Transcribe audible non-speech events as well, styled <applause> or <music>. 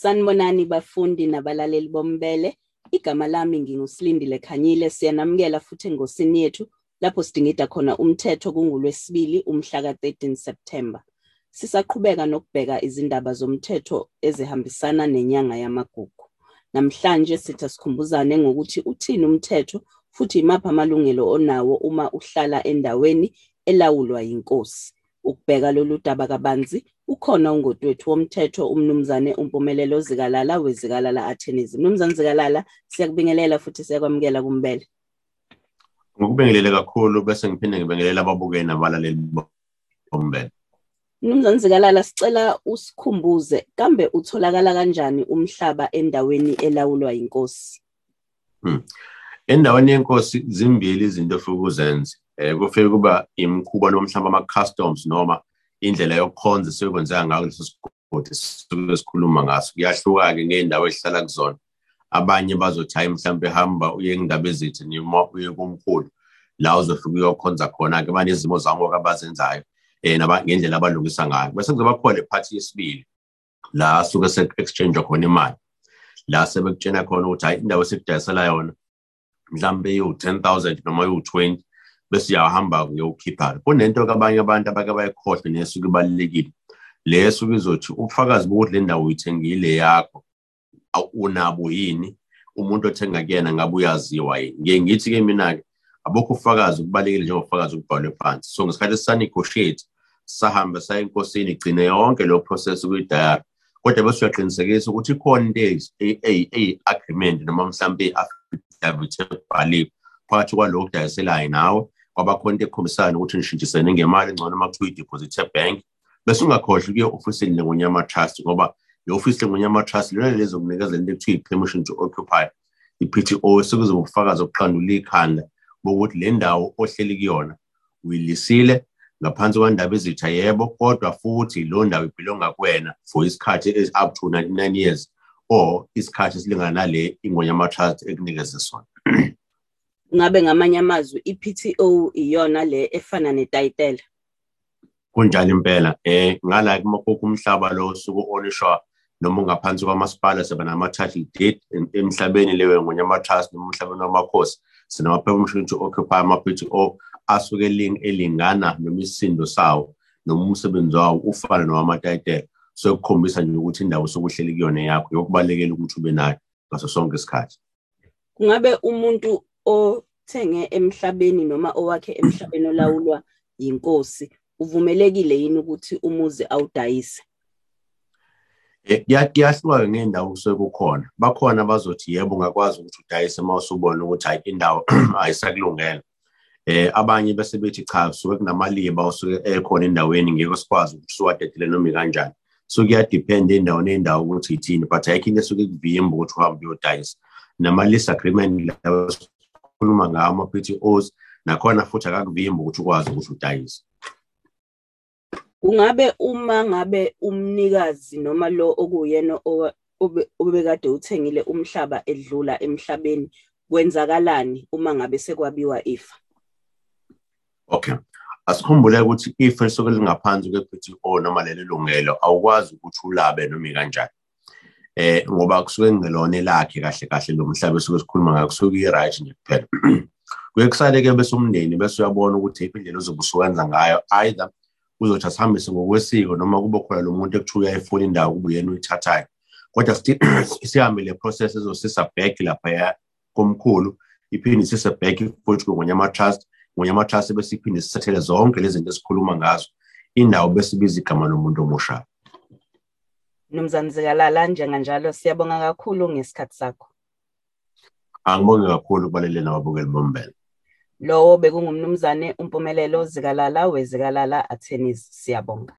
Sanibonani bafundi nabalaleli bombele. Igama lami ngingusilindile Khanyile siyanamukela futhi engosini yethu lapho sidingida khona umthetho kungulwesibili umhla ka13 September. Sisaqhubeka nokubheka izindaba zomthetho ezihambisana nenyanga yamagugu. Namhlanje sithi sikhumbuzane ngokuthi uthini umthetho futhi imaphi amalungelo onawo uma uhlala endaweni elawulwa yinkosi. Ukubheka lolu daba kabanzi ukhona ungodwethu womthetho umnumzane umpumelelo zikalala wezikalala attorneys. Mnumzane Zikalala siyakubingelela futhi siyakwamukela kumbele. ngokubingelele kakhulu bese ngiphinde ngibingelele ababukeli nabalaleli bombele Mnumzane Zikalala sicela usikhumbuze kambe utholakala kanjani umhlaba endaweni elawulwa yinkosi. endaweni yenkosi zimbili izinto ofika uzenze eh kufike kuba imkhuba nomhlaba ama-customs noma indlela yokukhonza sekwenzeka ngayo leso sigodi sisuke sikhuluma ngaso. Kuyahluka-ke ngey'ndawo ezihlala kuzona. Abanye bazothi hayi mhlawumbe hamba uye endaba ezithi noma uye kumkhulu la uzofika uyokhonza khona-ke. Banezimo zangoku abazenzayo um ngendlela abalungisa ngayo. Bese kuzoba khona iphathi yesibili la suke se-exchange khona imali. La sebekutshena khona ukuthi hayi indawo esikudayisela yona mhlawumbe iwu-ten thousand noma iwu-twenty bese uyahamba uyokhipha kunento kabanye abantu abake bayikhohlwe nesuke ibalulekile le esuke izothi ubufakazi bokuthi le ndawo uyithengile yakho unabo yini? Umuntu othenga kuyena ngabe uyaziwa yini? Ngiye ngithi-ke mina-ke abukho ubufakazi kubalulekile njengobufakazi okubhalwe phansi. So ngesikhathi sisanegotiate sahambe saya enkosini igcine yonke leyo process kuyidayari kodwa bese uyaqinisekisa ukuthi ikhona into eyi-agreement noma mhlawumbe i-affidavit ebhaliwe phakathi kwalowo okudayiselayo nawe. Kwabakhona into ekhombisana ukuthi nishintshisene ngemali engcono uma kuthiwa i-deposit ebhenki bese ungakhohlwa ukuya ofisini lengonyama trust ngoba i-ofisi lengonyama trust lona lezokunikeza into ekuthiwa i-permission to occupy i-PTO sekuzoba ubufakazi obuqandula ikhanda bokuthi le ndawo ohleli kuyona uyilisile ngaphansi kwandaba ezitha yebo kodwa futhi lo ndawo ibhilonga kuwena for isikhathi up to 99 years or isikhathi esilingana nale ingonyama trust ekunikeze sona. <clears throat> Ngabe ngamanye amazwi i-PTO iyona le efana netayitela. kunjalo impela? Eh ngala kumakhoku umhlaba lo suku onishwa noma ungaphansi kwamasipala seba nama-title deed emhlabeni leyo ngonyama trust noma emhlabeni wamakhosi sinama-permission to occupy ama-PTO asuke elingana noma isisindo sawo noma umsebenzi wawo ufana nowamatayitela. So kukhombisa nje ukuthi indawo sokuhleli kuyona yakho yokubalekela ukuthi ube nayo ngaso sonke isikhathi. Kungabe umuntu othenge emhlabeni noma owakhe emhlabeni olawulwa yinkosi uvumelekile yini ukuthi umuzi awudayise? kuyahluka ngey'ndawo kusuke kukhona. Bakhona bazothi yebo ungakwazi ukuthi udayise uma usubona ukuthi hayi indawo <clears throat> ayisakulungela eh abanye bese bethi cha suke kunamaliba osuke ekhona endaweni ngeke sikwazi ukuthi siwadedele noma kanjani so kuyadepend endaweni nendawo ukuthi ithini but ayikho into esuke kuvimba ukuthi uhambe uyodayisa. Nama-lease agreement lawo sikhuluma ngawo ama-PTOs nakhona futhi akakuvimba ukuthi ukwazi ukuthi udayise Kungabe uma ngabe umnikazi noma lo okuyena owa- obe- obekade uthengile umhlaba edlula emhlabeni kwenzakalani uma ngabe sekwabiwa ifa? Okay. Asikhumbule ukuthi ife lisuke lingaphansi kwe-PTO noma leli lungelo awukwazi ukuthi ulabe noma kanjani. Eh ngoba kusuke ngelona lakhe kahle kahle lo mhlaba esuke sikhuluma ngakho kusuke i-right nje kuphela. <clears throat> Kuye kusale ke bese umndeni bese uyabona ukuthi iphi indlela ozobe usuwenza ngayo either uzothi asihambise ngokwesiko noma kube khona lo muntu ekuthiwa uyayifuna indawo kube uyena uyithathayo. Kodwa still <clears throat> sihambe le process ezosisa back lapha komkhulu iphinde isise back futhi ngonyama trust ngonyama trust bese iphinde sisethele zonke lezi zinto esikhuluma ngazo indawo bese ibiza igama lomuntu omusha Mnumzane Zikalala njenganjalo siyabonga kakhulu ngesikhathi sakho. angibonge kakhulu kubalele nababukeli bombele Lowo bekungumnumzane umpumelelo Zikalala wezikalala attorneys siyabonga.